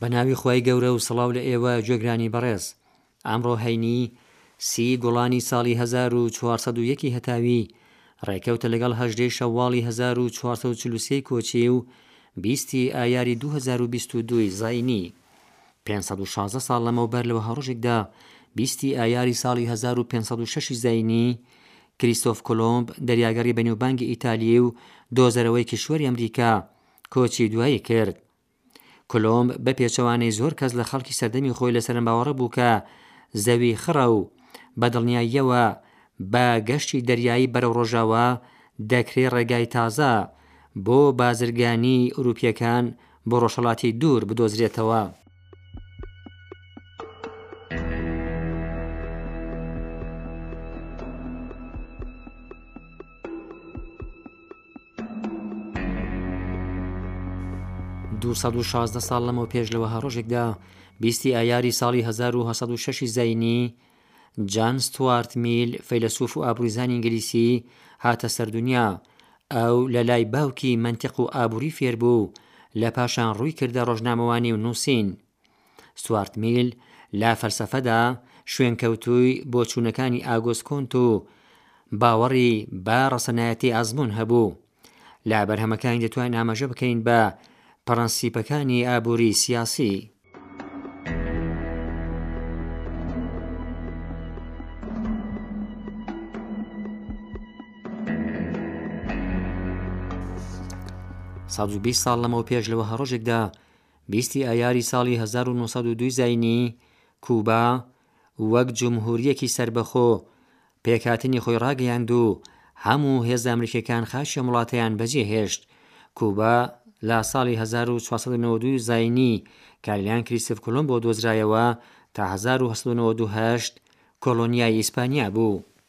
بەناوی خی گەورە و سڵاو لە ئێوە جێگرانی بەڕێز ئامڕۆ هەینی سی گوڵانی ساڵی 1940 هەتاوی ڕێکەوتە لەگەڵ هەژدەی شەواڵی 1940 کۆچی و بیستی ئایاری 2022 زینی 516 ساڵ لەمەوبەر لەوە هەڕژێکدا بیستی ئایاری ساڵی 1506 زینی کریستۆف کولومب دەریاگەڕی بەنێوبانگی ئیتالیی و دۆزەرەوەی کیشوەری ئەمریکا کۆچی دوایی کرد. کولومب بە پێچەوانەی زۆر کەس لە خەڵکی سەردەمی خۆی لەسەر ئەم باوەڕە بوو کە زەوی خڕە و بە دڵنیاییەوە بە گەشتی دەریایی بەرەو ڕۆژاوا دەکرێ ڕێگای تازە بۆ بازرگانیی ئورووپییەکان بۆ ڕۆژهەڵاتی دوور بدۆزرێتەوە. دوو سەد و شازدە ساڵ لەمەوپێش لە وەها ڕۆژێکدا، بیستی ئایاری ساڵی هەزار و هەشت سەد و شەش ی زاینیی، جان ستوارت میل فەیلەسوف و ئابووریزانی ئینگلیسی هاتە سەر دونیا، ئەو لە لای باوکی مەنتیق و ئابووری فێر بوو و لە پاشان ڕووی کردە ڕۆژنامەوانی و نووسین. ستوارت میل لە فەلسەفەدا شوێنکەوتووی بۆچوونەکانی ئاگۆست کۆنت و باوەڕی بە ڕەسەنایەتی ئەزموون هەبوو. لە بەرهەمەکانی دەتوانین ئاماژە بکەین بە پڕەنسیپەکانی ئابووری سیاسی. سەد و بیست ساڵ لەمەو پێش لەوە هەڕۆژێکدا بیستی ئایاری ساڵی 1920 زینی کوبا وەک جمهورییەکی سەربەخۆ پێکهاتنی خۆی ڕاگەیاند و هەموو هێزە ئەمریکییەکان خاکی ئەم وڵاتەیان بەجێهێشت. کوبا لە ساڵی هەزار و چوار سەد و نەوەد و دوو زاینی کە لەلایەن کریستف کۆلۆمبەوە دۆزرایەوە تا هەزار و هەشت سەد و نەوەد و هەشت کۆڵۆنیای ئیسپانیا بوو.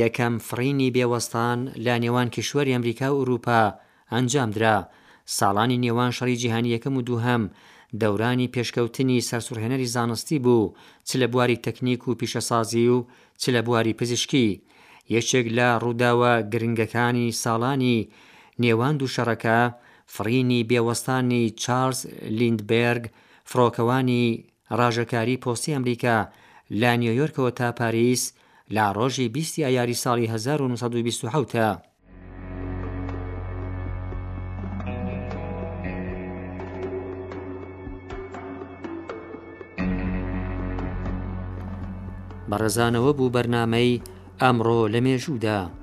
یەکەم فڕینی بێ وەستان لە نێوان کیشوەری ئەمریکا و ئورووپا ئەنجام درا. ساڵانی نێوان شەڕی جیهانی یەکەم و دووهەم دەورانی پێشکەوتنی سەرسوڕهێنەری زانستی بوو چ لە بواری تەکنیک و پیشەسازی و چ لە بواری پزیشکی. یەکێک لە ڕووداوە گرنگەکانی ساڵانی نێوان دوو شەڕەکە فڕینی بێ وەستانی چارلز لیندبێرگ فڕۆکەوانی ڕاژەکاری پۆستی ئەمریکا لە نیۆیۆرکەوە تا پاریس لە ڕۆژی بیست ی ئایاری ساڵی هەزار و نۆ سەد و بیست و حەوت ە. بە ڕزانەوە بو بەرنامەی ئەمڕۆ لە مێژوو دا.